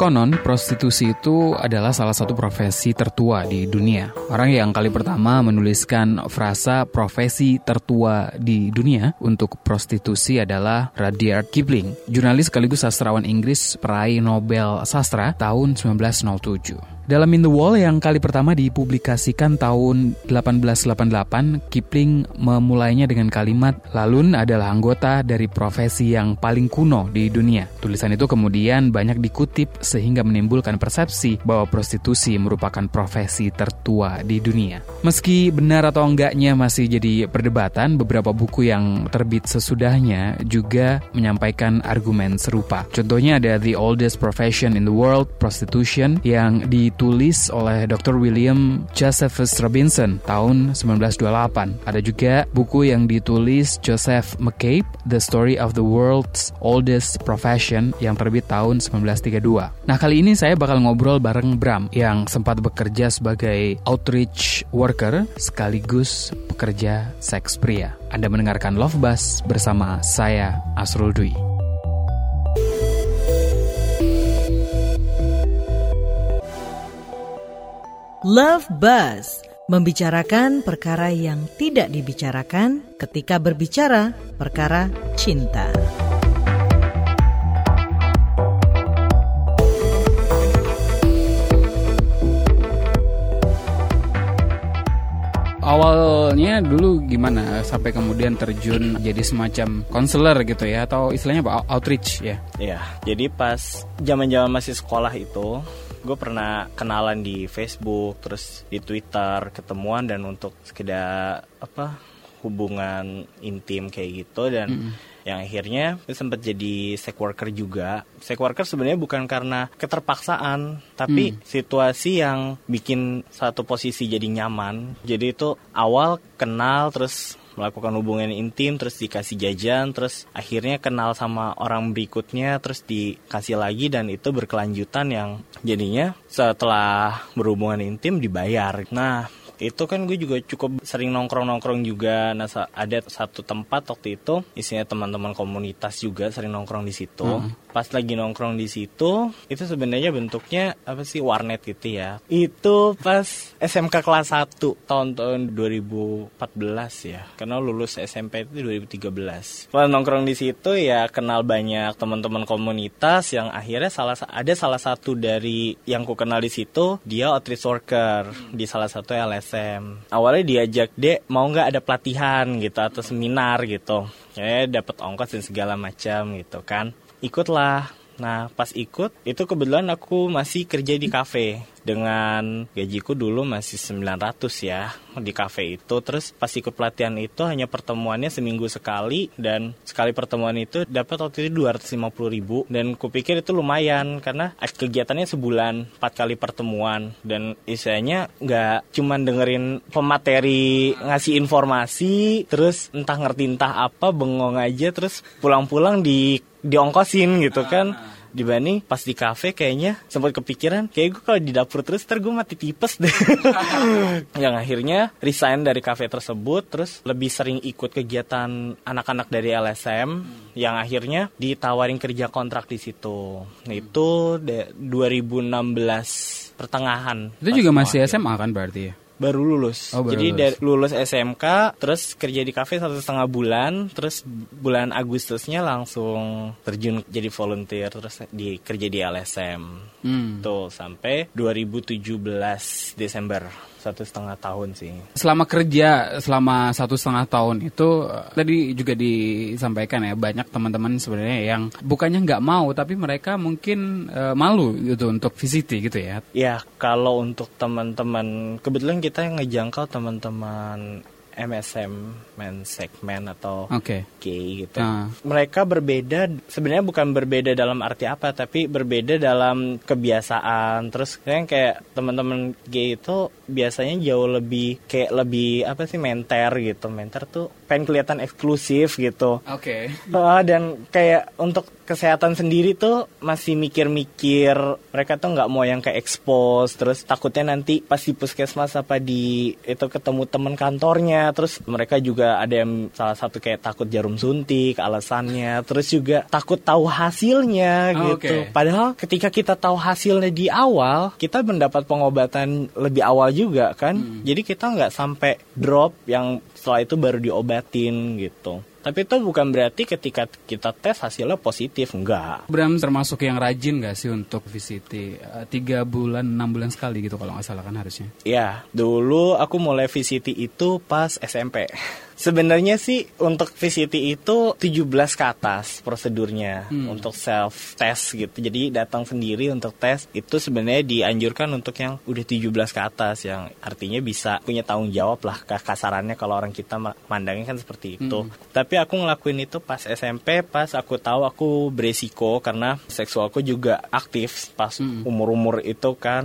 Konon, prostitusi itu adalah salah satu profesi tertua di dunia. Orang yang kali pertama menuliskan frasa profesi tertua di dunia untuk prostitusi adalah Rudyard Kipling, jurnalis sekaligus sastrawan Inggris peraih Nobel Sastra tahun 1907. Dalam In the Wall yang kali pertama dipublikasikan tahun 1888, Kipling memulainya dengan kalimat, Lalun adalah anggota dari profesi yang paling kuno di dunia. Tulisan itu kemudian banyak dikutip sehingga menimbulkan persepsi bahwa prostitusi merupakan profesi tertua di dunia. Meski benar atau enggaknya masih jadi perdebatan, beberapa buku yang terbit sesudahnya juga menyampaikan argumen serupa. Contohnya ada The Oldest Profession in the World, Prostitution, yang di ditulis oleh Dr. William Josephus Robinson tahun 1928. Ada juga buku yang ditulis Joseph McCabe, The Story of the World's Oldest Profession yang terbit tahun 1932. Nah, kali ini saya bakal ngobrol bareng Bram yang sempat bekerja sebagai outreach worker sekaligus pekerja seks pria. Anda mendengarkan Love Bus bersama saya Asrul Dwi. Love Buzz membicarakan perkara yang tidak dibicarakan ketika berbicara perkara cinta. Awalnya dulu gimana sampai kemudian terjun jadi semacam konselor gitu ya atau istilahnya apa outreach ya? Iya, jadi pas zaman-zaman masih sekolah itu gue pernah kenalan di Facebook terus di Twitter ketemuan dan untuk sekedar apa hubungan intim kayak gitu dan mm -hmm. yang akhirnya sempat jadi sex worker juga sex worker sebenarnya bukan karena keterpaksaan tapi mm. situasi yang bikin satu posisi jadi nyaman jadi itu awal kenal terus melakukan hubungan intim terus dikasih jajan terus akhirnya kenal sama orang berikutnya terus dikasih lagi dan itu berkelanjutan yang jadinya setelah berhubungan intim dibayar. Nah, itu kan gue juga cukup sering nongkrong-nongkrong juga. Nah, ada satu tempat waktu itu isinya teman-teman komunitas juga sering nongkrong di situ. Hmm. Pas lagi nongkrong di situ, itu sebenarnya bentuknya apa sih warnet gitu ya. Itu pas SMK kelas 1 tahun-tahun 2014 ya. Karena lulus SMP itu 2013. Pas nongkrong di situ ya kenal banyak teman-teman komunitas yang akhirnya salah ada salah satu dari yang ku kenal di situ, dia outreach worker di salah satu LS SM. Awalnya diajak dek mau nggak ada pelatihan gitu atau seminar gitu. Kayak dapat ongkos dan segala macam gitu kan. Ikutlah. Nah pas ikut itu kebetulan aku masih kerja di kafe. Dengan gajiku dulu masih 900 ya di cafe itu. Terus pas ikut pelatihan itu hanya pertemuannya seminggu sekali. Dan sekali pertemuan itu dapat waktu itu 250 ribu. Dan kupikir itu lumayan karena kegiatannya sebulan empat kali pertemuan. Dan istilahnya nggak cuman dengerin pemateri ngasih informasi terus entah ngerti entah apa bengong aja terus pulang-pulang di diongkosin gitu kan. Dibanding pas di kafe kayaknya sempat kepikiran kayak gue kalau di dapur terus ntar gue mati tipes deh. Yang akhirnya resign dari kafe tersebut terus lebih sering ikut kegiatan anak-anak dari LSM yang akhirnya ditawarin kerja kontrak di situ. Nah, itu 2016 pertengahan itu juga masih SMA kan berarti ya baru lulus. Oh, baru Jadi lulus. dari lulus SMK, terus kerja di kafe satu setengah bulan, terus bulan Agustusnya langsung terjun jadi volunteer, terus di kerja di LSM. Hmm. Tuh sampai 2017 Desember satu setengah tahun sih. Selama kerja selama satu setengah tahun itu tadi juga disampaikan ya banyak teman-teman sebenarnya yang bukannya nggak mau tapi mereka mungkin uh, malu gitu untuk visiti gitu ya. Ya kalau untuk teman-teman kebetulan kita yang ngejangkau teman-teman MSM men segmen atau okay. gay gitu. Uh. Mereka berbeda sebenarnya bukan berbeda dalam arti apa tapi berbeda dalam kebiasaan. Terus kayak kayak teman-teman gay itu biasanya jauh lebih kayak lebih apa sih menter gitu. Menter tuh pengen kelihatan eksklusif gitu. Oke. Okay. Uh, dan kayak untuk kesehatan sendiri tuh masih mikir-mikir mereka tuh nggak mau yang kayak expose terus takutnya nanti pas di puskesmas apa di itu ketemu temen kantornya alasannya terus mereka juga ada yang salah satu kayak takut jarum suntik alasannya terus juga takut tahu hasilnya Oh, gitu oke. padahal ketika kita tahu hasilnya di awal kita mendapat pengobatan lebih awal juga kan Hmm. jadi kita nggak sampai drop yang setelah itu baru diobatin gitu tapi itu bukan berarti ketika kita tes hasilnya positif enggak. Bram termasuk yang rajin gak sih untuk VCT? Eh, tiga bulan enam bulan sekali gitu kalau nggak salah kan harusnya. Ya, dulu aku mulai VCT itu pas SMP. Sebenarnya sih untuk VCT itu 17 ke atas prosedurnya untuk self test gitu. Jadi datang sendiri untuk tes itu sebenarnya dianjurkan untuk yang udah 17 ke atas yang artinya bisa punya tanggung jawab lah Ka- kasarannya kalau orang kita ma- mandangnya kan seperti itu. Tapi aku ngelakuin itu pas SMP pas aku tahu aku beresiko karena seksualku juga aktif pas umur-umur itu kan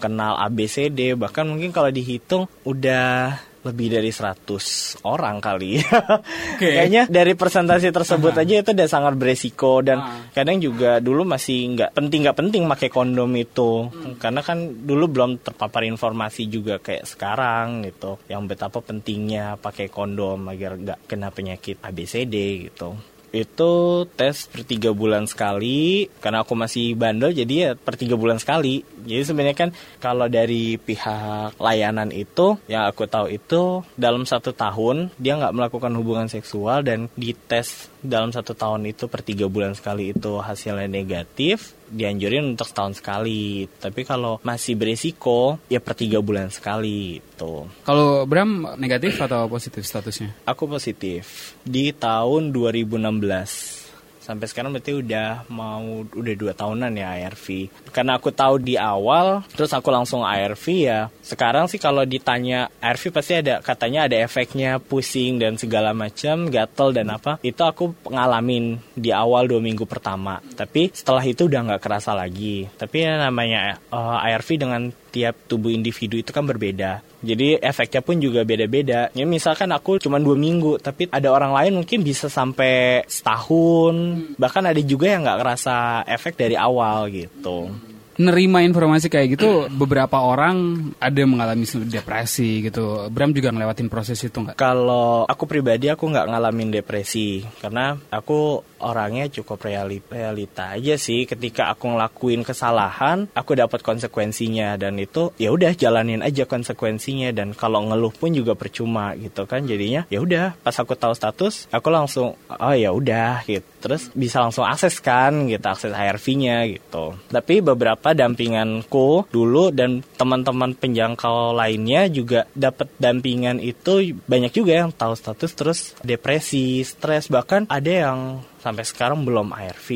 kenal ABCD bahkan mungkin kalau dihitung udah lebih dari 100 orang kali. Kayaknya dari presentasi tersebut aja itu udah sangat beresiko dan Ah. kadang juga dulu masih nggak penting nggak penting pakai kondom itu. Karena kan dulu belum terpapar informasi juga kayak sekarang gitu yang betapa pentingnya pakai kondom agar nggak kena penyakit ABCD gitu itu tes per tiga bulan sekali. Karena aku masih bandel jadi ya per tiga bulan sekali. Jadi sebenarnya kan kalau dari pihak layanan itu yang aku tahu itu dalam satu tahun dia nggak melakukan hubungan seksual dan dites dalam satu tahun itu per tiga bulan sekali itu hasilnya negatif dianjurin untuk setahun sekali. Tapi kalau masih berisiko ya per tiga bulan sekali itu kalau Bram negatif atau positif statusnya? Aku positif. Di tahun 2016 sampai sekarang berarti udah mau udah dua tahunan ya ARV karena aku tahu di awal terus aku langsung ARV ya. Sekarang sih kalau ditanya ARV pasti ada katanya ada efeknya pusing dan segala macam gatel dan apa. Itu aku ngalamin di awal dua minggu pertama. Tapi setelah itu udah nggak kerasa lagi. Tapi ya namanya eh, ARV dengan tiap tubuh individu itu kan berbeda. Jadi efeknya pun juga beda-beda. Ya misalkan aku cuma dua minggu, tapi ada orang lain mungkin bisa sampai setahun. Bahkan ada juga yang nggak ngerasa efek dari awal gitu. nerima informasi kayak gitu beberapa orang ada yang mengalami depresi gitu Bram juga ngelewatin proses itu nggak Kalau aku pribadi aku nggak ngalamin depresi karena aku orangnya cukup reali- realita aja sih. Ketika aku ngelakuin kesalahan, aku dapat konsekuensinya dan itu ya udah jalanin aja konsekuensinya dan kalau ngeluh pun juga percuma gitu kan. Jadinya ya udah pas aku tahu status, aku langsung oh ya udah gitu. Terus bisa langsung akses kan gitu, akses HRV-nya gitu. Tapi beberapa dampinganku dulu dan teman-teman penjangkau lainnya juga dapat dampingan itu banyak juga yang tahu status terus depresi, stres bahkan ada yang sampai sekarang belum ARV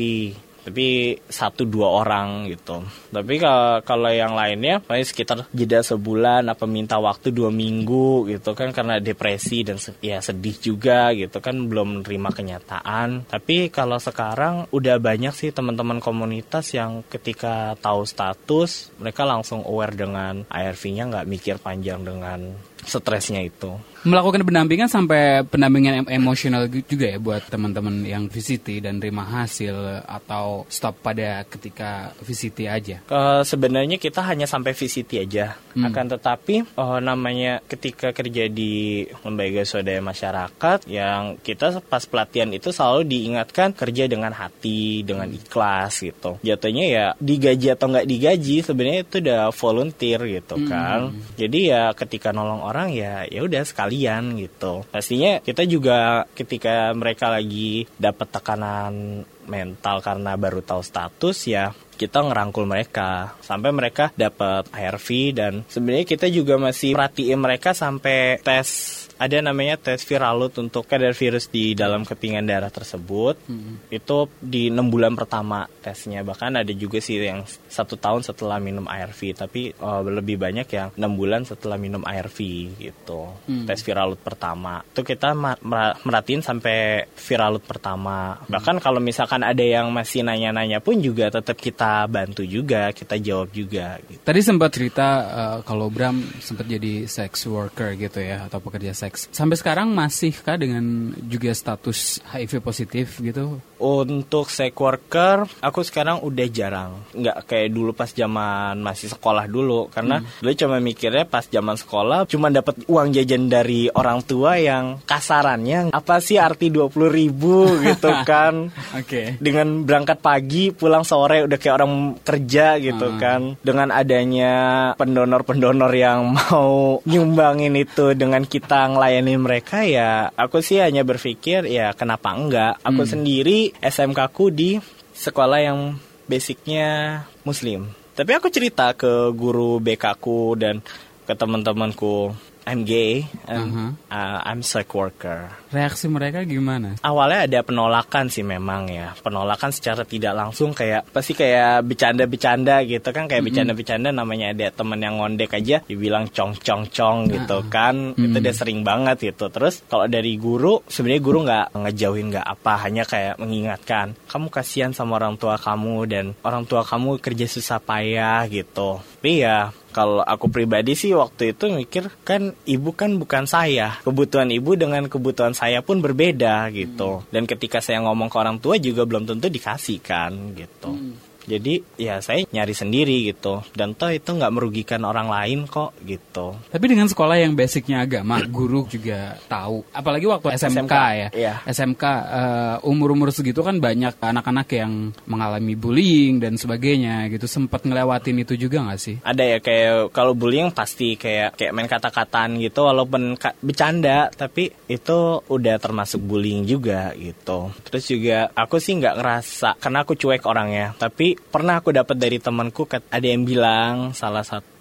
tapi satu dua orang gitu. Tapi kalau yang lainnya paling sekitar jeda sebulan apa minta waktu dua minggu gitu kan karena depresi dan ya sedih juga gitu kan belum menerima kenyataan. Tapi kalau sekarang udah banyak sih teman-teman komunitas yang ketika tahu status mereka langsung aware dengan ARV-nya nggak mikir panjang dengan stresnya itu melakukan pendampingan sampai pendampingan em- emosional juga ya buat teman-teman yang VCT dan terima hasil atau stop pada ketika VCT aja. Eh, sebenarnya kita hanya sampai VCT aja. Akan tetapi eh, namanya ketika kerja di lembaga swadaya masyarakat yang kita pas pelatihan itu selalu diingatkan kerja dengan hati, dengan ikhlas gitu. Jatuhnya ya digaji atau nggak digaji sebenarnya itu udah volunteer gitu kan. Jadi ya ketika nolong orang ya ya udah sekalian gitu. Pastinya kita juga ketika mereka lagi dapat tekanan mental karena baru tahu status ya kita ngerangkul mereka sampai mereka dapat ARV dan sebenarnya kita juga masih perhatiin mereka sampai tes ada namanya tes viralut untuk kadar virus di dalam kepingan darah tersebut. Itu di enam bulan pertama tesnya. Bahkan ada juga sih yang satu tahun setelah minum ARV tapi eh, lebih banyak yang enam bulan setelah minum ARV gitu. Tes viralut pertama. Itu kita merhatiin sampai viralut pertama. Bahkan kalau misalkan ada yang masih nanya-nanya pun juga tetap kita bantu juga kita jawab juga gitu. Tadi sempat cerita eh, kalau Bram sempat jadi sex worker gitu ya atau pekerja seks. Sampai sekarang masihkah dengan juga status HIV positif gitu? Untuk sex worker, aku sekarang udah jarang. Nggak kayak dulu pas zaman masih sekolah dulu. Karena dulu cuma mikirnya pas zaman sekolah cuma dapat uang jajan dari orang tua yang kasarannya apa sih arti 20 ribu gitu kan. Oke. Dengan berangkat pagi pulang sore udah kayak orang kerja gitu kan. Dengan adanya pendonor-pendonor yang mau nyumbangin itu dengan kita ngelayanin mereka ya aku sih hanya berpikir ya kenapa enggak. Aku sendiri SMK ku di sekolah yang basicnya muslim. Tapi aku cerita ke guru BK ku dan ke teman-temanku I'm gay, I'm, uh, I'm sex worker. Reaksi mereka gimana? Awalnya ada penolakan sih memang ya, penolakan secara tidak langsung kayak pasti kayak bercanda-bercanda gitu kan kayak bercanda-bercanda namanya ada temen yang ngondek aja dibilang cong cong cong gitu kan, itu dia sering banget gitu. Terus kalau dari guru sebenarnya guru nggak ngejauhin nggak apa, hanya kayak mengingatkan kamu kasihan sama orang tua kamu dan orang tua kamu kerja susah payah gitu. Tapi ya kalau aku pribadi sih waktu itu mikir kan ibu kan bukan saya. Kebutuhan ibu dengan kebutuhan saya pun berbeda gitu. Dan ketika saya ngomong ke orang tua juga belum tentu dikasih kan gitu jadi ya saya nyari sendiri gitu dan toh itu nggak merugikan orang lain kok gitu Tapi dengan sekolah yang basicnya agama, guru juga tahu. Apalagi waktu SMK, SMK, ya. iya. SMK eh, umur-umur segitu kan banyak anak-anak yang mengalami bullying dan sebagainya gitu. Sempat ngelewatin itu juga nggak sih? ada ya kayak kalau bullying pasti kayak kayak main kata-kataan gitu walaupun ka- bercanda tapi itu udah termasuk bullying juga gitu terus juga aku sih nggak ngerasa karena aku cuek orangnya tapi pernah aku dapat dari temanku ada yang bilang salah satu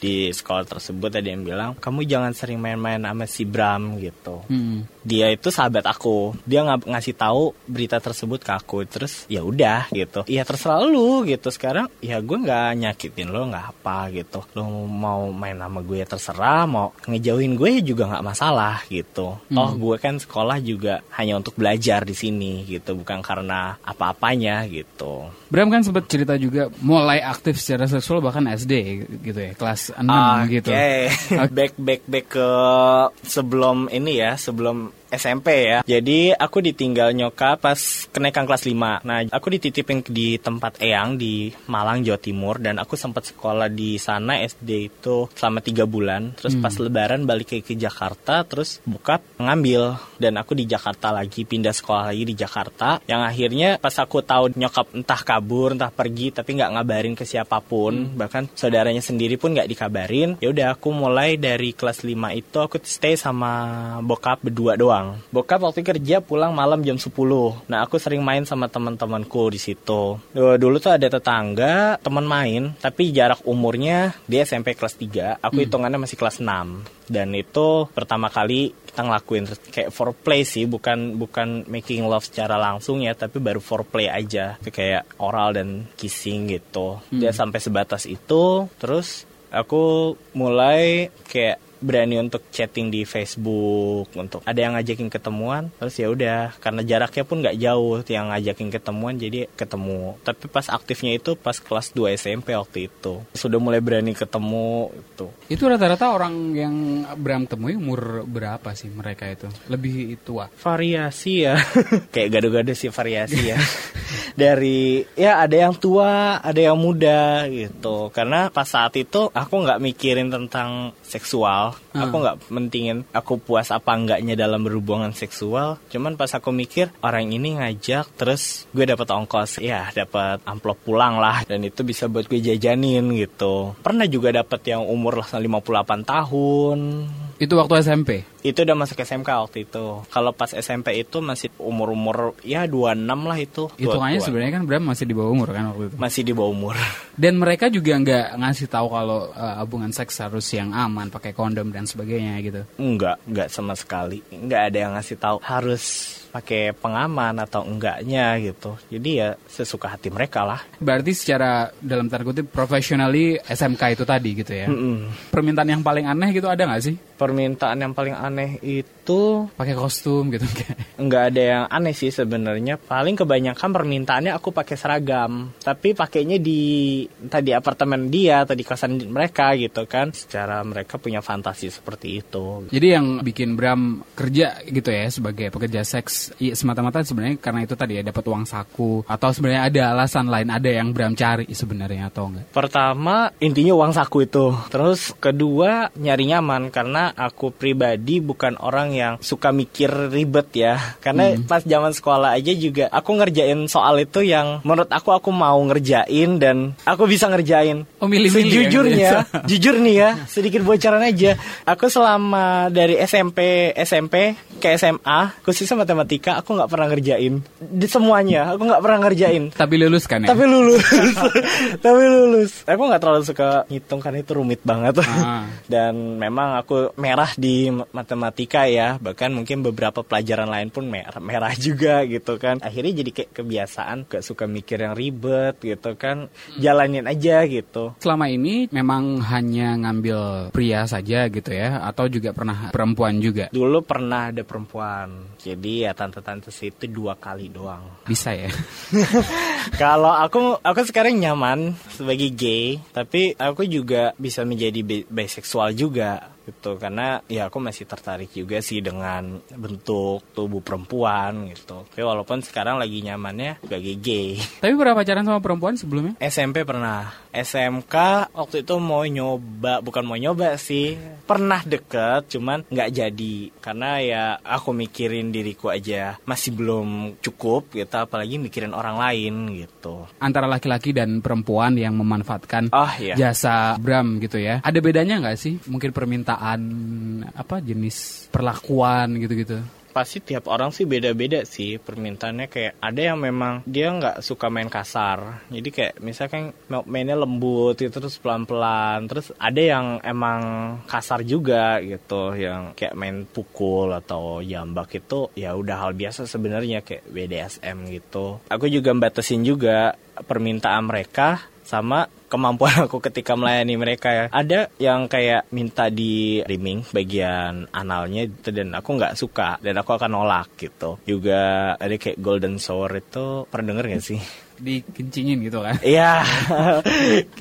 di sekolah tersebut ada yang bilang kamu jangan sering main-main sama si Bram gitu. Hmm. dia itu sahabat aku. Dia nggak ngasih tahu berita tersebut ke aku terus ya udah gitu. Ya terserah lu gitu. Sekarang ya gue nggak nyakitin lo nggak apa gitu. Lo mau main sama gue ya terserah. Mau ngejauhin gue ya juga nggak masalah gitu. Oh gue kan sekolah juga hanya untuk belajar di sini gitu. Bukan karena apa-apanya gitu. Bram kan sempat cerita juga mulai aktif secara seksual bahkan SD gitu ya, kelas 6 gitu. Oke, back back back ke sebelum ini ya, sebelum SMP ya. Jadi aku ditinggal nyokap pas kenaikan kelas 5. Nah, aku dititipin di tempat Eyang di Malang, Jawa Timur dan aku sempat sekolah di sana SD itu selama tiga bulan. Terus pas lebaran balik ke, ke Jakarta, terus buka ngambil dan aku di Jakarta lagi pindah sekolah lagi di Jakarta. Yang akhirnya pas aku tahu nyokap entah kabur, entah pergi tapi nggak ngabarin ke siapa pun, bahkan saudaranya sendiri pun nggak dikabarin. Ya udah aku mulai dari kelas 5 itu aku stay sama bokap berdua doang. Bokap waktu kerja pulang malam jam 10. Nah, aku sering main sama teman-temanku di situ. Dulu, dulu tuh ada tetangga, teman main, tapi jarak umurnya dia SMP kelas 3, aku hitungannya masih kelas 6. Dan itu pertama kali kita ngelakuin kayak foreplay sih, bukan bukan making love secara langsung ya, tapi baru foreplay aja. Itu kayak oral dan kissing gitu. Dia sampai sebatas itu, terus aku mulai kayak berani untuk chatting di Facebook untuk ada yang ngajakin ketemuan terus ya udah karena jaraknya pun nggak jauh yang ngajakin ketemuan jadi ketemu. Tapi pas aktifnya itu pas kelas 2 SMP waktu itu. Sudah mulai berani ketemu itu. Itu rata-rata orang yang Bram temui umur berapa sih mereka itu? Lebih tua. variasi ya. Kayak gado-gado sih variasi ya. Dari ya ada yang tua ada yang muda gitu. Karena pas saat itu aku nggak mikirin tentang seksual aku nggak mentingin aku puas apa enggaknya dalam berhubungan seksual cuman pas aku mikir orang ini ngajak terus gue dapat ongkos ya dapat amplop pulang lah dan itu bisa buat gue jajanin gitu pernah juga dapat yang umur 58 tahun Itu waktu SMP. itu udah masuk SMK waktu itu. Kalau pas SMP itu masih umur-umur ya 26 lah itu. Hitungannya 22. sebenarnya kan Bram masih di bawah umur kan waktu itu. masih di bawah umur. Dan mereka juga nggak ngasih tahu kalau uh, hubungan seks harus yang aman, pakai kondom dan sebagainya gitu. Enggak, enggak sama sekali. Enggak ada yang ngasih tahu harus pakai pengaman atau enggaknya gitu. Jadi ya sesuka hati mereka lah. Berarti secara dalam tanda kutip profesionally SMK itu tadi gitu ya. Mm-mm. Permintaan yang paling aneh gitu ada nggak sih? Permintaan yang paling aneh itu Pakai kostum gitu kan. nggak ada yang aneh sih sebenarnya. Paling kebanyakan permintaannya aku pakai seragam, tapi pakainya di tadi apartemen dia atau di kosan mereka gitu kan. Secara mereka punya fantasi seperti itu. Jadi yang bikin Bram kerja gitu ya sebagai pekerja seks ya, semata-mata sebenarnya karena itu tadi ya dapat uang saku atau sebenarnya ada alasan lain ada yang Bram cari sebenarnya atau enggak? Pertama, intinya uang saku itu. Terus kedua, nyari nyaman karena aku pribadi bukan orang yang suka mikir ribet ya. Karena pas zaman sekolah aja juga aku ngerjain soal itu yang menurut aku aku mau ngerjain dan aku bisa ngerjain. Oh, milih-milih ya, Sejujurnya, gitu. jujur nih ya, sedikit bocoran aja. Aku selama dari SMP SMP ke SMA, khususnya matematika, aku nggak pernah ngerjain. Di semuanya, aku nggak pernah ngerjain. Tapi lulus kan ya? Tapi lulus. Tapi lulus. Aku nggak terlalu suka ngitung karena itu rumit banget. Ah. Dan memang aku merah di matematika ya. Bahkan mungkin beberapa pelajaran lain pun merah, merah juga gitu kan. Akhirnya jadi kayak kebiasaan gak suka mikir yang ribet gitu kan. Jalanin aja gitu. Selama ini memang hanya ngambil pria saja gitu ya atau juga pernah perempuan juga? Dulu pernah ada perempuan. Jadi ya tante-tante situ dua kali doang. Bisa ya? Kalau aku aku sekarang nyaman sebagai gay, tapi aku juga bisa menjadi bi- bisexual juga gitu karena ya aku masih tertarik juga sih dengan bentuk tubuh perempuan gitu. Tapi walaupun sekarang lagi nyamannya sebagai gay. Tapi pernah pacaran sama perempuan sebelumnya? SMP pernah, SMK waktu itu mau nyoba, bukan mau nyoba sih, pernah deket, cuman nggak jadi karena ya aku mikirin diriku aja masih belum cukup gitu, apalagi mikirin orang lain gitu. Antara laki-laki dan perempuan yang memanfaatkan Oh iya. jasa Bram gitu ya. Ada bedanya nggak sih? Mungkin permintaan apa jenis perlakuan gitu-gitu. Pasti tiap orang sih beda-beda sih permintaannya. Kayak ada yang memang dia nggak suka main kasar. Jadi kayak misalkan mainnya lembut gitu terus pelan-pelan. Terus ada yang emang kasar juga gitu yang kayak main pukul atau jambak itu ya udah hal biasa sebenarnya kayak BDSM gitu. Aku juga batasin juga permintaan mereka sama kemampuan aku ketika melayani mereka ya. Ada yang kayak minta di rimming bagian analnya gitu dan aku nggak suka dan aku akan nolak gitu. Juga ada kayak golden shower itu pernah denger gak sih? Dikencingin gitu kan. Iya,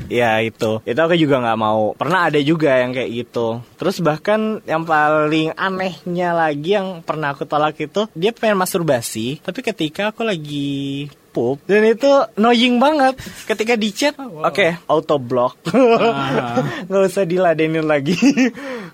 ya itu. Itu aku juga nggak mau. Pernah ada juga yang kayak gitu. Terus bahkan yang paling anehnya lagi yang pernah aku tolak itu dia pengen masturbasi, tapi ketika aku lagi pup dan itu annoying banget ketika di chat oke auto block nggak usah diladenin lagi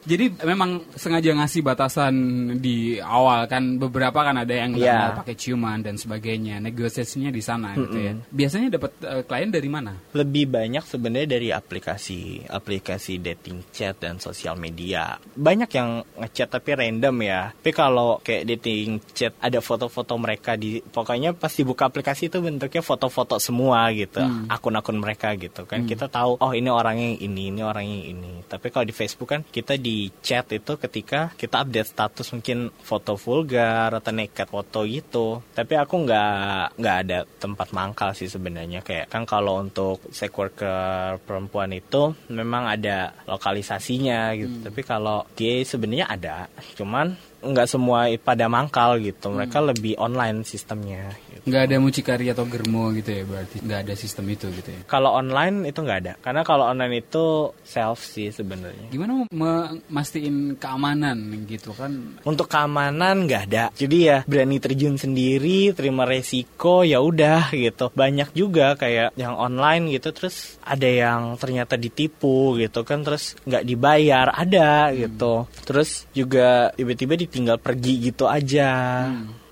Jadi memang sengaja ngasih batasan di awal kan beberapa kan ada yang nggak mau pakai ciuman dan sebagainya. Negosiasinya di sana gitu ya. Biasanya dapat eh, klien dari mana? lebih banyak sebenarnya dari aplikasi aplikasi dating chat dan sosial media. Banyak yang ngechat tapi random ya. Tapi kalau kayak dating chat ada foto-foto mereka di pokoknya pasti buka aplikasi itu bentuknya foto-foto semua gitu. Akun-akun mereka gitu kan. Kita tahu oh ini orangnya yang ini ini orangnya yang ini. Tapi kalau di Facebook kan kita di chat itu ketika kita update status mungkin foto vulgar atau naked foto gitu. Tapi aku nggak nggak ada tempat mangkal sih sebenarnya. Kayak kan kalau untuk sex worker perempuan itu memang ada lokalisasinya gitu. Tapi kalau gay sebenarnya ada. Cuman nggak semua pada mangkal gitu mereka lebih online sistemnya gitu. Nggak ada mucikari atau germo gitu ya berarti. Nggak ada sistem itu gitu ya. kalau online itu nggak ada karena kalau online itu self sih sebenarnya Gimana memastikan keamanan gitu kan? Untuk keamanan nggak ada. Jadi ya berani terjun sendiri, terima resiko ya udah gitu. Banyak juga kayak yang online gitu terus ada yang ternyata ditipu gitu kan terus nggak dibayar ada gitu. Terus juga tiba-tiba ditinggal pergi gitu aja.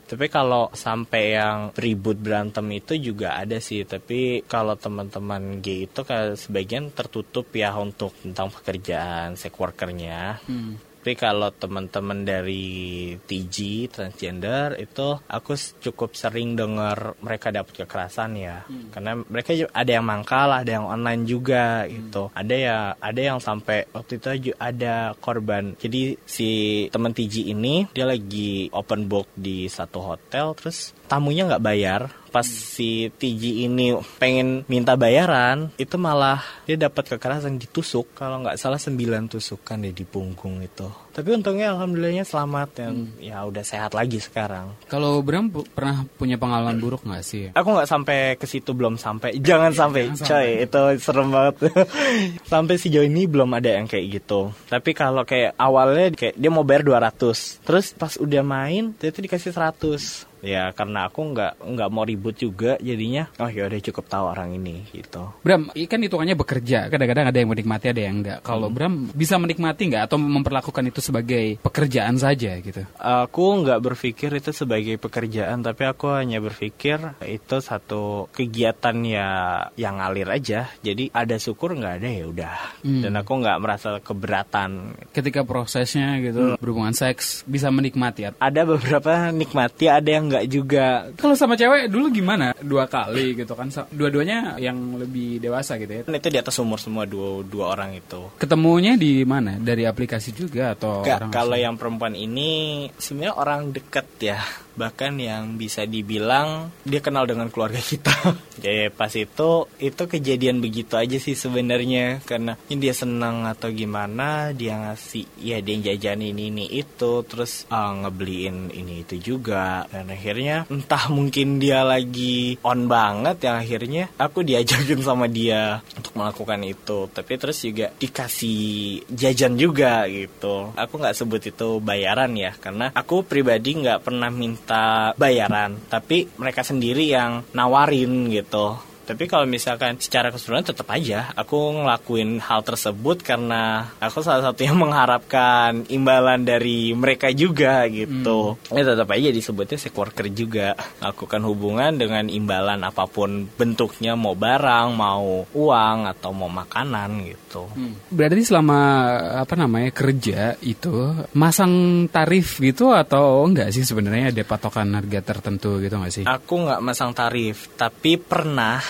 Tapi kalau sampai yang ribut berantem itu juga ada sih. Tapi kalau teman-teman gay itu sebagian tertutup ya untuk tentang pekerjaan sex workernya. Tapi kalau teman-teman dari TG transgender itu aku cukup sering dengar mereka dapat kekerasan ya. Karena mereka ada yang mangkal, ada yang online juga gitu. Ada ya ada yang sampai waktu itu ada korban. Jadi si teman TG ini dia lagi open book di satu hotel terus tamunya nggak bayar pas si Tiji ini pengen minta bayaran itu malah dia dapat kekerasan ditusuk. Kalau nggak salah 9 tusukan deh di punggung itu. Tapi untungnya alhamdulillahnya selamat dan hmm. ya udah sehat lagi sekarang. Kalau Bram pernah punya pengalaman buruk nggak sih? Aku nggak sampai ke situ belum sampai. Jangan sampai jangan coy. sampai. itu serem banget. Sampai sejauh ini belum ada yang kayak gitu. Tapi kalau kayak awalnya kayak dia mau bayar 200 terus pas udah main itu dikasih 100 ya karena aku nggak nggak mau ribut juga jadinya. Oh ya udah cukup tahu orang ini gitu. Bram kan hitungannya bekerja. Kadang-kadang ada yang menikmati ada yang enggak kalau hmm. Bram bisa menikmati nggak? Atau memperlakukan itu sebagai pekerjaan saja gitu? Aku nggak berpikir itu sebagai pekerjaan tapi aku hanya berpikir itu satu kegiatan ya yang ngalir aja. Jadi ada syukur nggak ada ya udah. Hmm. dan aku nggak merasa keberatan. Ketika prosesnya gitu hmm. berhubungan seks bisa menikmati ada beberapa nikmati ada yang nggak juga. Kalau sama cewek dulu gimana? Dua kali gitu kan? Dua-duanya yang lebih dewasa gitu ya? Itu di atas umur semua dua dua orang itu. Ketemunya di mana? Dari aplikasi juga atau? Gak, kalau yang perempuan ini sebenarnya orang deket ya bahkan yang bisa dibilang dia kenal dengan keluarga kita. Jadi pas itu itu kejadian begitu aja sih sebenarnya. Karena ini dia senang atau gimana dia ngasih ya dia jajan ini ini itu. Terus uh, ngebeliin ini itu juga. Dan akhirnya entah mungkin dia lagi on banget yang akhirnya aku diajakin sama dia untuk melakukan itu. Tapi terus juga dikasih jajan juga gitu. Aku nggak sebut itu bayaran ya karena aku pribadi nggak pernah minta minta bayaran tapi mereka sendiri yang nawarin gitu tapi kalau misalkan secara keseluruhan tetap aja aku ngelakuin hal tersebut karena aku salah satu yang mengharapkan imbalan dari mereka juga gitu. Hmm. Ya tetap aja disebutnya sex worker juga. Lakukan hubungan dengan imbalan apa pun bentuknya mau barang, mau uang atau mau makanan gitu. Hmm. Berarti selama apa namanya kerja itu masang tarif gitu atau enggak sih sebenarnya ada patokan harga tertentu gitu enggak sih? Aku nggak masang tarif, tapi pernah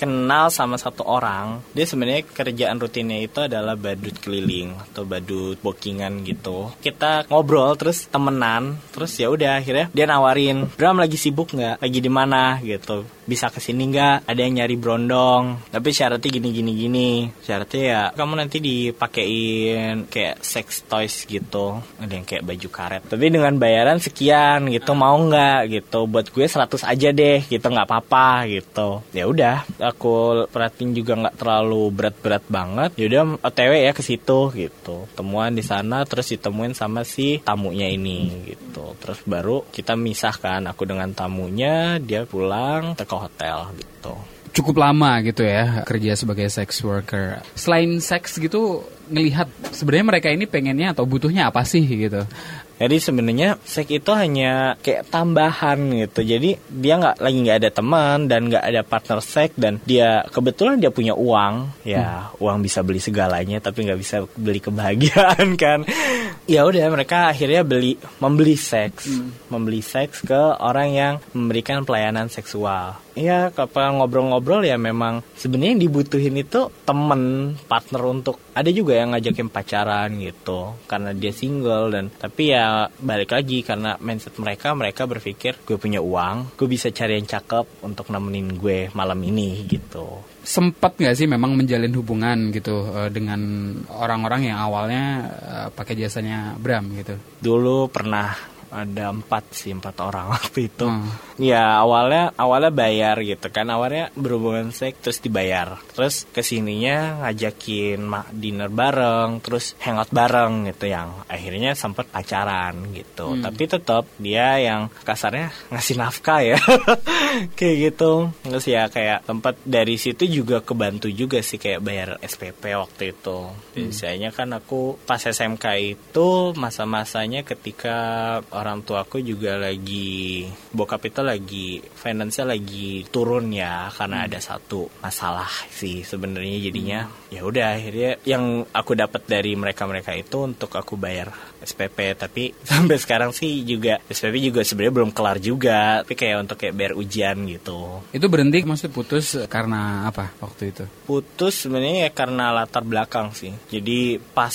kenal sama satu orang dia sebenarnya kerjaan rutinnya itu adalah badut keliling atau badut bookingan gitu. Kita ngobrol terus temenan terus ya udah akhirnya dia nawarin Bram lagi sibuk nggak? Lagi di mana? Gitu. Bisa ke sini nggak? Ada yang nyari brondong. Tapi syaratnya gini gini gini. Syaratnya ya kamu nanti dipakein kayak sex toys gitu. Ada yang kayak baju karet. Tapi dengan bayaran sekian gitu mau nggak? Gitu. Buat gue 100 aja deh. Gitu nggak apa-apa. Gitu. Ya udah aku perhatiin juga nggak terlalu berat-berat banget yaudah otw ya ke situ gitu temuan di sana terus ditemuin sama si tamunya ini gitu terus baru kita misahkan aku dengan tamunya dia pulang ke hotel gitu cukup lama gitu ya kerja sebagai sex worker. Selain seks gitu ngelihat sebenarnya mereka ini pengennya atau butuhnya apa sih gitu. Jadi sebenarnya seks itu hanya kayak tambahan gitu. Jadi dia nggak lagi nggak ada teman dan nggak ada partner seks dan dia kebetulan dia punya uang. Ya hmm. uang bisa beli segalanya tapi nggak bisa beli kebahagiaan kan. Ya udah mereka akhirnya beli membeli seks, hmm. membeli seks ke orang yang memberikan pelayanan seksual. Iya, kalau ngobrol-ngobrol ya memang sebenarnya yang dibutuhin itu temen, partner untuk ada juga yang ngajakin pacaran gitu karena dia single dan tapi ya balik lagi karena mindset mereka mereka berpikir gue punya uang, gue bisa cari yang cakep untuk nemenin gue malam ini gitu. Sempat nggak sih memang menjalin hubungan gitu uh, dengan orang-orang yang awalnya uh, pakai jasanya Bram gitu? Dulu pernah ada empat sih empat orang waktu itu. Hmm. ya awalnya awalnya bayar gitu kan. Awalnya berhubungan seks terus dibayar. Terus ke sininya ngajakin dinner bareng terus hangout bareng gitu yang akhirnya sempat pacaran gitu. Hmm. tapi tetap dia yang kasarnya ngasih nafkah ya. Kayak gitu. Terus ya kayak tempat dari situ juga kebantu juga sih kayak bayar SPP waktu itu. Hmm. biasanya kan aku pas SMK itu masa-masanya ketika orang tua aku juga lagi bokap itu lagi finance lagi turun ya karena hmm. ada satu masalah sih sebenarnya jadinya. Hmm. ya udah akhirnya yang aku dapat dari mereka-mereka itu untuk aku bayar SPP tapi sampai sekarang sih juga SPP juga sebenarnya belum kelar juga. Tapi kayak untuk kayak bayar ujian gitu. Itu berhenti maksud putus karena apa waktu itu? Putus sebenarnya ya karena latar belakang sih. Jadi pas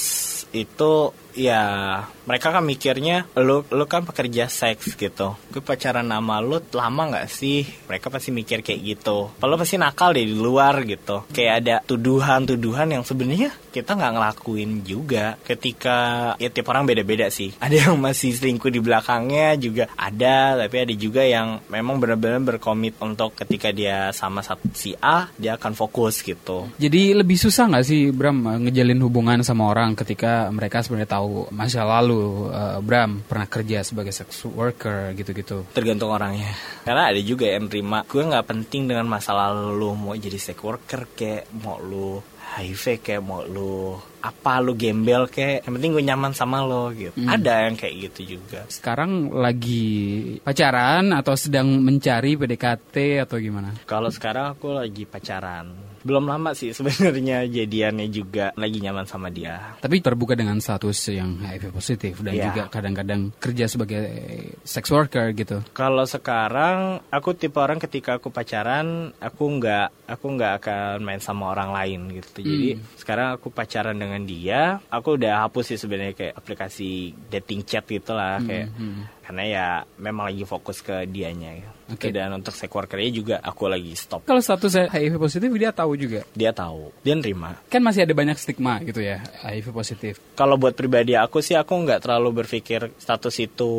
itu ya mereka kan mikirnya lu lu kan pekerja seks gitu. Gue pacaran sama lu lama nggak sih? Mereka pasti mikir kayak gitu. Kalau pasti nakal deh di luar gitu. Kayak ada tuduhan-tuduhan yang sebenarnya kita nggak ngelakuin juga ketika ya tiap orang beda-beda sih. Ada yang masih selingkuh di belakangnya juga ada tapi ada juga yang memang benar-benar berkomit untuk ketika dia sama si A dia akan fokus gitu. Jadi lebih susah nggak sih Bram ngejalin hubungan sama orang ketika mereka sebenarnya tahu masa lalu eh, Bram pernah kerja sebagai sex worker gitu-gitu. tergantung orangnya. Karena ada juga yang terima gue nggak penting dengan masa lalu lu mau jadi sex worker kayak mau lu HIV kayak mau lu apa lu gembel kayak yang penting gue nyaman sama lo gitu. Ada yang kayak gitu juga. Sekarang lagi pacaran atau sedang mencari PDKT atau gimana? kalau sekarang aku lagi pacaran belum lama sih sebenarnya jadiannya juga lagi nyaman sama dia Tapi terbuka dengan status yang HIV positif dan Iya. juga kadang-kadang kerja sebagai sex worker gitu. Kalau sekarang aku tipe orang ketika aku pacaran aku nggak aku nggak akan main sama orang lain gitu. Jadi sekarang aku pacaran dengan dia, aku udah hapus sih sebenarnya kayak aplikasi dating chat gitu lah kayak karena ya memang lagi fokus ke dianya. Gitu. Oke. Dan untuk sex workernya juga aku lagi stop. Kalau status HIV positif dia tahu juga. Dia tahu, dia nerima. Kan masih ada banyak stigma gitu ya HIV positif. Kalau buat pribadi aku sih aku nggak terlalu berpikir status itu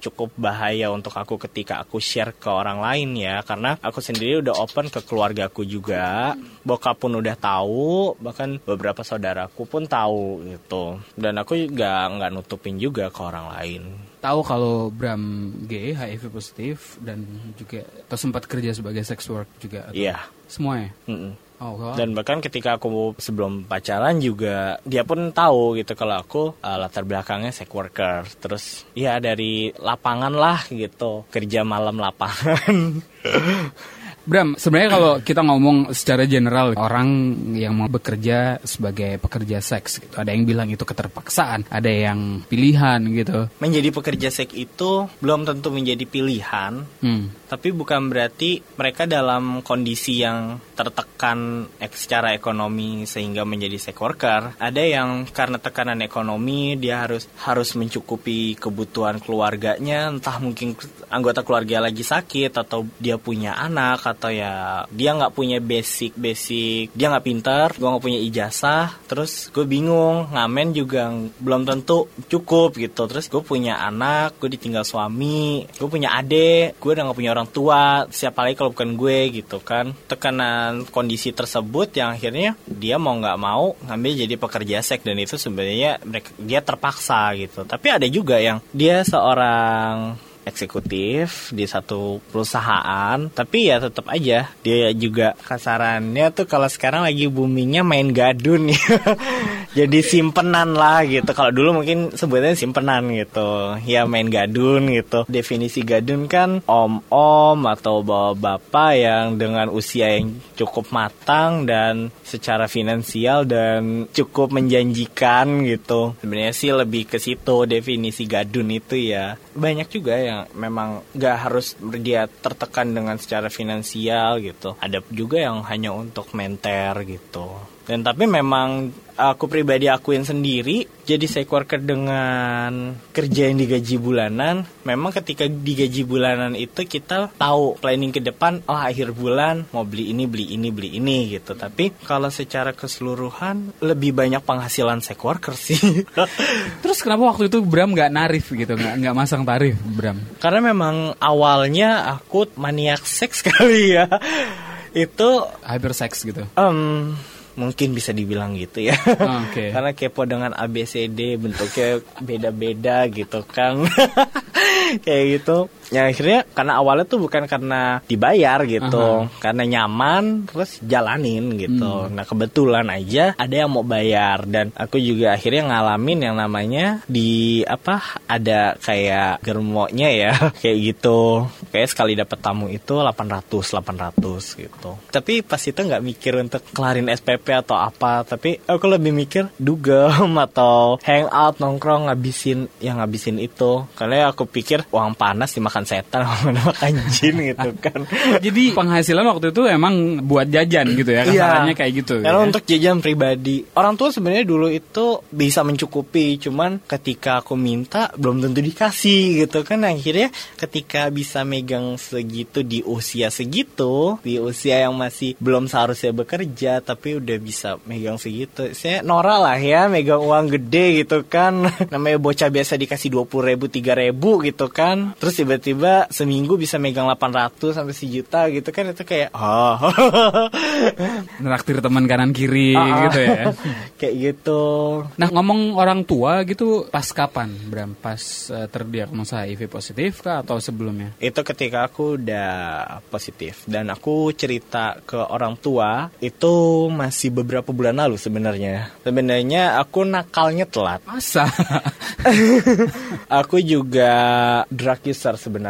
cukup bahaya untuk aku ketika aku share ke orang lain ya karena aku sendiri udah open ke keluarga aku juga bokap pun udah tahu bahkan beberapa saudaraku pun tahu gitu dan aku juga nggak nutupin juga ke orang lain Tahu kalau Bram gay, HIV positif dan juga atau sempat kerja sebagai sex work juga. atau iya Semuanya. mm-mm. Oh, wow. dan bahkan ketika aku sebelum pacaran juga dia pun tahu gitu kalau aku uh, latar belakangnya sex worker terus ya dari lapangan lah gitu kerja malam lapangan Bram, sebenarnya kalau kita ngomong secara general orang yang mau bekerja sebagai pekerja seks gitu, ada yang bilang itu keterpaksaan, ada yang pilihan gitu. menjadi pekerja seks itu belum tentu menjadi pilihan Hmm. Tapi bukan berarti mereka dalam kondisi yang tertekan ek- secara ekonomi sehingga menjadi sex worker ada yang karena tekanan ekonomi dia harus harus mencukupi kebutuhan keluarganya. Entah mungkin anggota keluarga lagi sakit atau dia punya anak atau ya dia nggak punya basic basic. Dia nggak pintar gue nggak punya ijazah. Terus gue bingung ngamen juga belum tentu cukup gitu. Terus gue punya anak gue ditinggal suami gue punya adik gue udah nggak punya orang tua siapa lagi kalau bukan gue gitu kan. Tekanan kondisi tersebut yang akhirnya dia mau nggak mau ngambil jadi pekerja seks dan itu sebenarnya dia terpaksa gitu. Tapi ada juga yang dia seorang eksekutif di satu perusahaan tapi ya tetap aja dia juga kasarannya tuh kalau sekarang lagi boomingnya main gadun ya jadi simpenan lah gitu. Kalau dulu mungkin sebutnya simpenan gitu. Ya main gadun gitu. Definisi gadun kan om-om atau bapak-bapak yang dengan usia yang cukup matang dan secara finansial dan cukup menjanjikan gitu. Sebenarnya sih lebih ke situ definisi gadun itu ya. Banyak juga yang memang nggak harus dia tertekan dengan secara finansial gitu. Ada juga yang hanya untuk menter gitu dan tapi memang aku pribadi akuin sendiri jadi sex worker dengan kerja yang digaji bulanan. Memang ketika digaji bulanan itu kita tahu planning ke depan oh akhir bulan mau beli ini beli ini beli ini gitu. Tapi kalau secara keseluruhan lebih banyak penghasilan sex worker sih. Terus kenapa waktu itu Bram nggak narif gitu, nggak nggak masang tarif Bram? karena memang awalnya aku maniak seks kali ya. Itu Hypersex gitu. em, mungkin bisa dibilang gitu ya. Oh, Oke. karena kepo dengan ABCD bentuknya beda-beda gitu kan kayak gitu ya akhirnya karena awalnya tuh bukan karena dibayar gitu karena nyaman terus jalanin gitu. Nah kebetulan aja ada yang mau bayar dan aku juga akhirnya ngalamin yang namanya di apa ada kayak germonya ya kayak gitu. Kayak sekali dapat tamu itu 800 800 gitu. Tapi pas itu nggak mikir untuk kelarin SPP atau apa tapi aku lebih mikir dugem atau hangout nongkrong ngabisin yang ngabisin itu. Karena aku pikir uang panas dimakan makan setan makan jin gitu kan Jadi penghasilan waktu itu emang buat jajan gitu ya kasarannya kayak gitu. Karena ya. untuk jajan pribadi. Orang tua sebenarnya dulu itu bisa mencukupi, cuman ketika aku minta belum tentu dikasih gitu kan. Akhirnya ketika bisa megang segitu di usia segitu, di usia yang masih belum seharusnya bekerja tapi udah bisa megang segitu. Saya norak lah ya megang uang gede gitu kan. Namanya bocah biasa dikasih 20 ribu, 3 ribu gitu kan. Terus tiba-tiba seminggu bisa megang 800 sampai sejuta gitu kan itu kayak oh Neraktir teman kanan kiri Ah, gitu ya. kayak gitu Nah ngomong orang tua gitu pas kapan Bram? Pas eh, terdiagnosa HIV positif kah atau sebelumnya? itu ketika aku udah positif dan aku cerita ke orang tua itu masih beberapa bulan lalu sebenarnya sebenarnya aku nakalnya telat Masa? aku juga drug user sebenarnya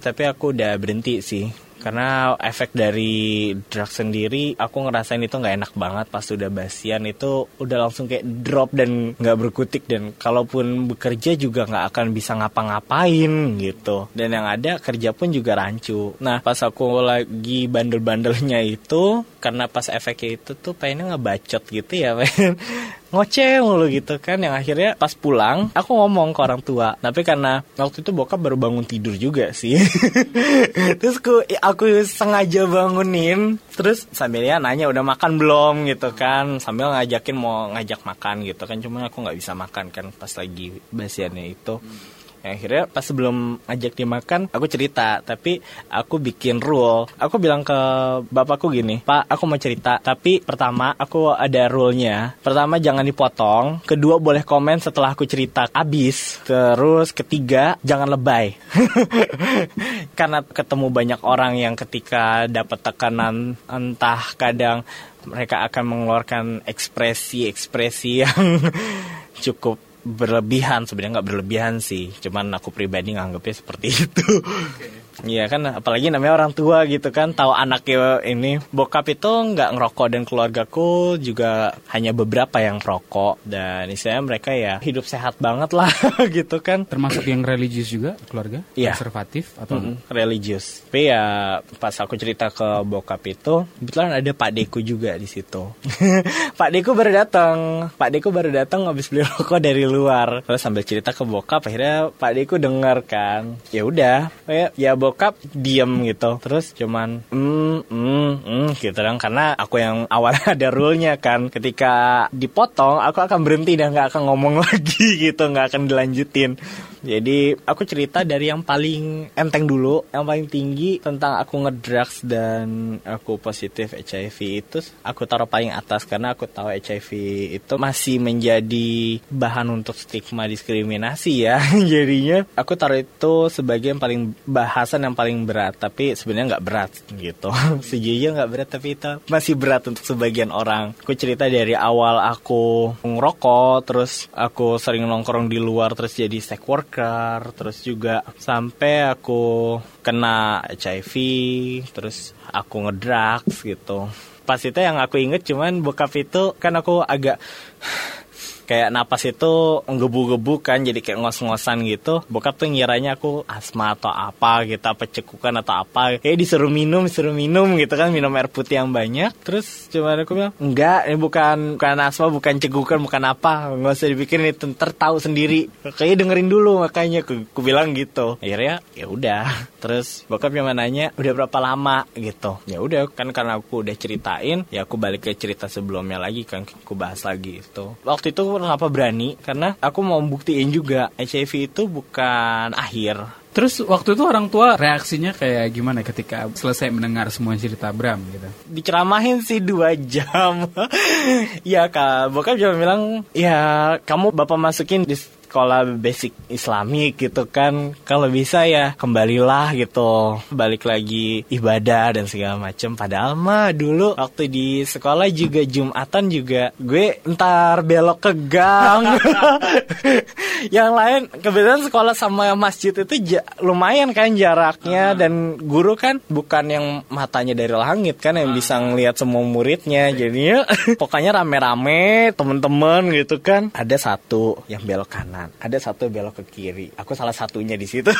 tapi aku udah berhenti sih karena efek dari drug sendiri aku ngerasain itu nggak enak banget pas udah basian. Itu udah langsung kayak drop dan nggak berkutik. Dan kalaupun bekerja juga nggak akan bisa ngapa-ngapain gitu. Dan yang ada kerja pun juga rancu. Nah pas aku lagi bandel-bandelnya itu karena pas efeknya itu tuh pengennya ngebacot gitu ya pengen ngoceh mulu gitu kan yang akhirnya pas pulang aku ngomong ke orang tua. Tapi karena waktu itu bokap baru bangun tidur juga sih. Terus aku aku sengaja bangunin terus sambil ya nanya udah makan belum? gitu kan. Sambil ngajakin mau ngajak makan gitu kan. Cuma aku nggak bisa makan kan pas lagi basiannya itu Ya, akhirnya pas sebelum ngajak dia makan aku cerita tapi aku bikin rule. Aku bilang ke bapakku gini pak aku mau cerita tapi pertama aku ada rule-nya. Pertama jangan dipotong. Kedua boleh komen setelah aku cerita. Habis terus ketiga jangan lebay. Karena ketemu banyak orang yang ketika dapat tekanan entah kadang mereka akan mengeluarkan ekspresi-ekspresi yang cukup berlebihan sebenarnya nggak berlebihan sih. Cuman aku pribadi nganggapnya seperti itu Iya kan apalagi namanya orang tua gitu kan tahu anaknya ini bokap itu nggak ngerokok dan keluargaku juga hanya beberapa yang perokok dan istilahnya mereka ya hidup sehat banget lah gitu kan Termasuk yang religius juga keluarga? Iya. Konservatif atau Mm, religius. Tapi ya pas aku cerita ke bokap itu, kebetulan ada Pak Deku juga di situ. Pak Deku baru datang. Pak Deku baru datang habis beli rokok dari luar. Terus sambil cerita ke bokap, akhirnya Pak Deku dengar kan. Ya udah, kayak ya bokap diem gitu. Terus cuman hmm hmm hmm gitu kan karena aku yang awalnya ada rule-nya kan. Ketika dipotong, aku akan berhenti dan nggak akan ngomong lagi gitu, nggak akan dilanjutin. Jadi aku cerita dari yang paling enteng dulu, yang paling tinggi tentang aku ngedrugs dan aku positif HIV itu aku taruh paling atas karena aku tahu HIV itu masih menjadi bahan untuk stigma diskriminasi ya. Jadinya aku taruh itu sebagai yang paling bahasan yang paling berat, tapi sebenarnya nggak berat gitu. Sejujurnya nggak berat tapi itu masih berat untuk sebagian orang. Aku cerita dari awal aku ngerokok, terus aku sering nongkrong di luar terus jadi sex worker terus juga sampai aku kena HIV terus aku ngedrugs gitu pas itu yang aku inget cuman bokap itu kan aku agak kayak napas itu nggebu-gebu kan jadi kayak ngos-ngosan gitu. Bokap tuh ngiranya aku asma atau apa gitu apa cekukan atau apa. Kayak disuruh minum disuruh minum gitu kan minum air putih yang banyak. Terus cuman aku bilang enggak ini bukan bukan asma bukan cekukan bukan apa. Nggak usah dipikirin itu ntar tahu sendiri. Kayak dengerin dulu makanya aku, aku bilang gitu. Akhirnya ya udah. Terus bokap yang nanya udah berapa lama? Gitu. Ya udah kan karena aku udah ceritain ya aku balik ke cerita sebelumnya lagi kan aku bahas lagi itu waktu itu kenapa berani? Karena aku mau buktiin juga HIV itu bukan akhir. Terus waktu itu orang tua reaksinya kayak gimana ketika selesai mendengar semua cerita Bram gitu? diceramahin sih dua jam. Ya kak. Bokap cuma bilang ya kamu bapak masukin di sekolah basic islamik gitu kan. Kalau bisa ya kembalilah gitu. Balik lagi ibadah dan segala macem. Padahal mah dulu waktu di sekolah juga jumatan juga gue entar belok ke gang. Yang lain kebetulan sekolah sama masjid itu ja- lumayan kan jaraknya. Dan guru kan bukan yang matanya dari langit kan yang bisa ngelihat semua muridnya. Jadinya pokoknya rame-rame temen-temen gitu kan. Ada satu yang belok kanan kanan ada satu belok ke kiri. Aku salah satunya di situ.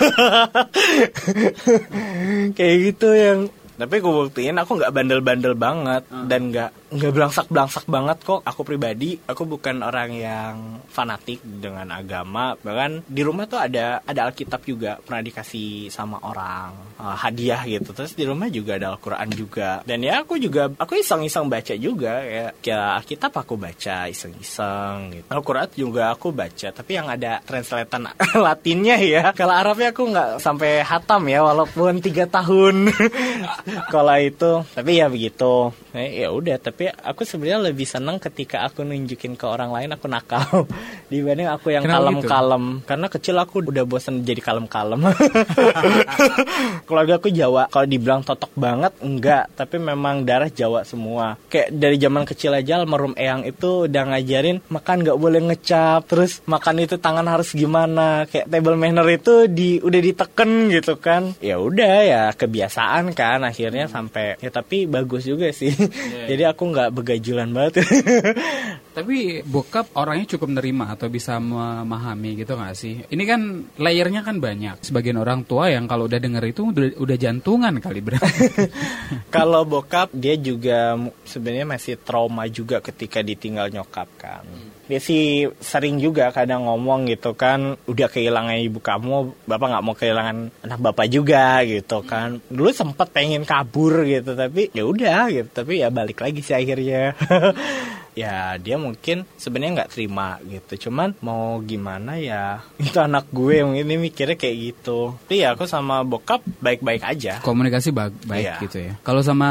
Kayak gitu yang tapi gue buktiin aku nggak bandel-bandel banget dan nggak nggak belangsak-belangsak banget kok aku pribadi. Aku bukan orang yang fanatik dengan agama. Bahkan di rumah tuh ada ada Alkitab juga pernah dikasih sama orang uh, hadiah gitu. Terus di rumah juga ada Al-Quran juga. Dan ya aku juga aku iseng-iseng baca juga. Ya ya Alkitab aku baca iseng-iseng gitu. Al-Quran juga aku baca tapi yang ada translatean Latinnya ya. Kalau Arabnya aku nggak sampai hatam ya walaupun tiga tahun. Kalau itu tapi ya begitu eh, ya udah tapi aku sebenarnya lebih seneng ketika aku nunjukin ke orang lain aku nakal. Dibanding aku yang Kenapa kalem-kalem. Karena kecil aku udah bosan jadi kalem-kalem. Keluarga aku Jawa kalau dibilang totok banget enggak. Tapi memang darah Jawa semua. Kayak dari zaman kecil aja almarhum eyang itu udah ngajarin makan nggak boleh ngecap terus makan itu tangan harus gimana? Kayak table manner itu di udah diteken gitu kan. Ya udah ya kebiasaan kan akhirnya sampai ya tapi bagus juga sih jadi aku nggak begajulan banget Tapi bokap orangnya cukup menerima atau bisa memahami gitu gak sih? Ini kan layernya kan banyak. Sebagian orang tua yang kalau udah denger itu udah, udah jantungan kali berarti. Kalau bokap dia juga sebenarnya masih trauma juga ketika ditinggal nyokap kan. Dia sih sering juga kadang ngomong gitu kan, udah kehilangan ibu kamu, bapak nggak mau kehilangan anak bapak juga gitu kan. Dulu sempet pengen kabur gitu, tapi ya udah gitu, tapi ya balik lagi sih akhirnya. ya dia mungkin sebenarnya nggak terima gitu cuman mau gimana ya itu anak gue yang ini mikirnya kayak gitu tapi ya aku sama bokap baik-baik aja Komunikasi ba- baik Iya. gitu ya. Kalau sama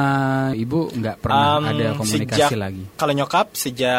ibu nggak pernah Um, ada komunikasi sejak- lagi. Kalau nyokap sejak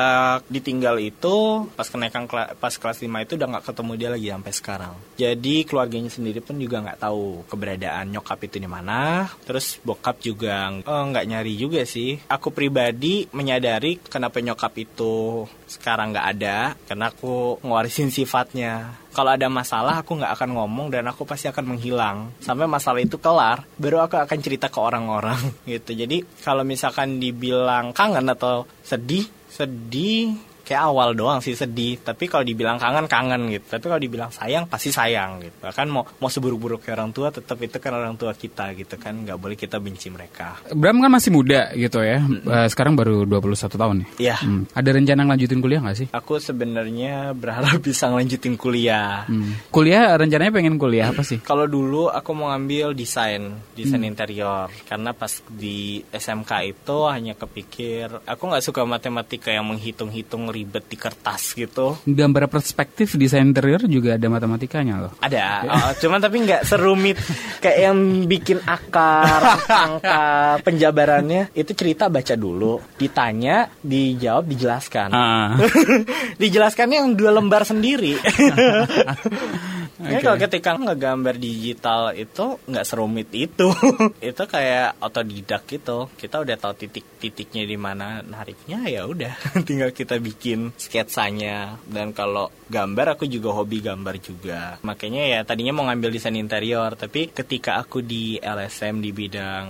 ditinggal itu pas kenaikan kela- pas kelas 5 itu udah nggak ketemu dia lagi sampai sekarang. Jadi keluarganya sendiri pun juga nggak tahu keberadaan nyokap itu di mana. Terus bokap juga eh, nggak nyari juga sih. Aku pribadi menyadari kenapa nyokap itu sekarang nggak ada karena aku ngewarisin sifatnya. Kalau ada masalah aku nggak akan ngomong dan aku pasti akan menghilang sampai masalah itu kelar. Baru aku akan cerita ke orang-orang gitu. Jadi kalau misalkan dibilang kangen atau sedih, sedih kayak awal doang sih sedih. Tapi kalau dibilang kangen kangen gitu. Tapi kalau dibilang sayang pasti sayang gitu. Kan mau mau seburuk-buruk kayak orang tua tetap itu kan orang tua kita gitu kan. nggak boleh kita benci mereka. Bram kan masih muda gitu ya. Eh, Sekarang baru 21 tahun nih. Iya. Hmm. Ada rencana lanjutin kuliah nggak sih? Aku sebenarnya berharap bisa ngelanjutin kuliah. Hmm. Kuliah rencananya pengen kuliah apa sih? Kalau dulu aku mau ngambil desain, desain interior, karena pas di SMK itu hanya kepikir, aku nggak suka matematika yang menghitung-hitung ribet di kertas gitu. Gambar perspektif desain interior juga ada matematikanya loh. Ada, oh, cuman tapi nggak serumit kayak yang bikin akar, angka, penjabarannya itu cerita baca dulu, ditanya, dijawab, dijelaskan. Ah. Dijelaskannya yang dua lembar sendiri. Oke. kalau ketika ngegambar digital itu nggak serumit itu. itu kayak otodidak gitu. Kita udah tahu titik-titiknya di mana nariknya ya udah tinggal kita bikin sketsanya. Dan kalau gambar aku juga hobi gambar juga. Makanya ya tadinya mau ngambil desain interior, tapi ketika aku di LSM di bidang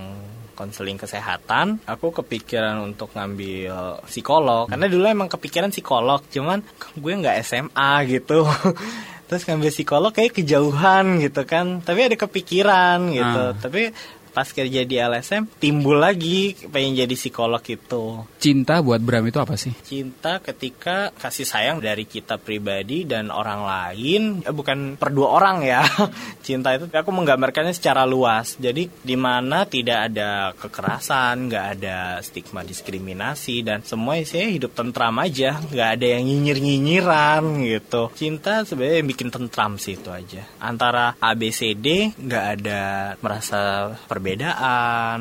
konseling kesehatan, aku kepikiran untuk ngambil psikolog. Karena dulu emang kepikiran psikolog, cuman gue nggak SMA gitu. Terus ngambil psikolog kayak kejauhan gitu kan. Tapi ada kepikiran gitu. Ah. Tapi pas kerja di LSM timbul lagi pengen jadi psikolog itu. Cinta buat Bram itu apa sih? Cinta ketika kasih sayang dari kita pribadi dan orang lain, eh, bukan per dua orang ya. Cinta itu aku menggambarkannya secara luas. Jadi di mana tidak ada kekerasan, nggak ada stigma diskriminasi dan semua isinya hidup tentram aja, nggak ada yang nyinyir-nyinyiran gitu. Cinta sebenarnya yang bikin tentram sih itu aja. Antara A B C D nggak ada merasa perbedaan,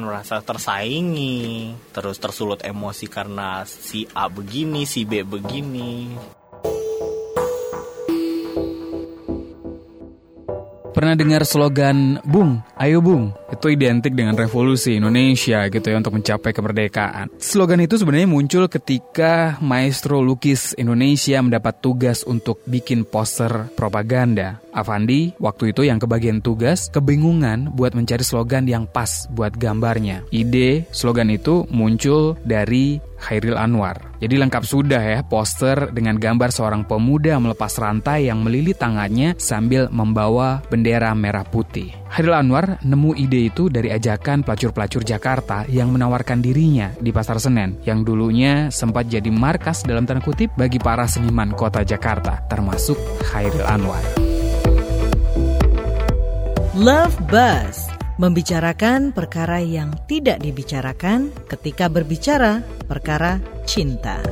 merasa tersaingi, terus tersulut emosi karena si A begini, si B begini. Pernah dengar slogan Bung, ayo Bung? Itu identik dengan revolusi Indonesia gitu ya untuk mencapai kemerdekaan. Slogan itu sebenarnya muncul ketika maestro lukis Indonesia mendapat tugas untuk bikin poster propaganda. Avandi waktu itu yang kebagian tugas kebingungan buat mencari slogan yang pas buat gambarnya. Ide slogan itu muncul dari Khairil Anwar. Jadi lengkap sudah ya poster dengan gambar seorang pemuda melepas rantai yang melilit tangannya sambil membawa bendera merah putih. Khairil Anwar nemu ide itu dari ajakan pelacur-pelacur Jakarta yang menawarkan dirinya di Pasar Senen yang dulunya sempat jadi markas dalam tanda kutip bagi para seniman kota Jakarta termasuk Khairil Anwar. Love Buzz membicarakan perkara yang tidak dibicarakan ketika berbicara perkara cinta.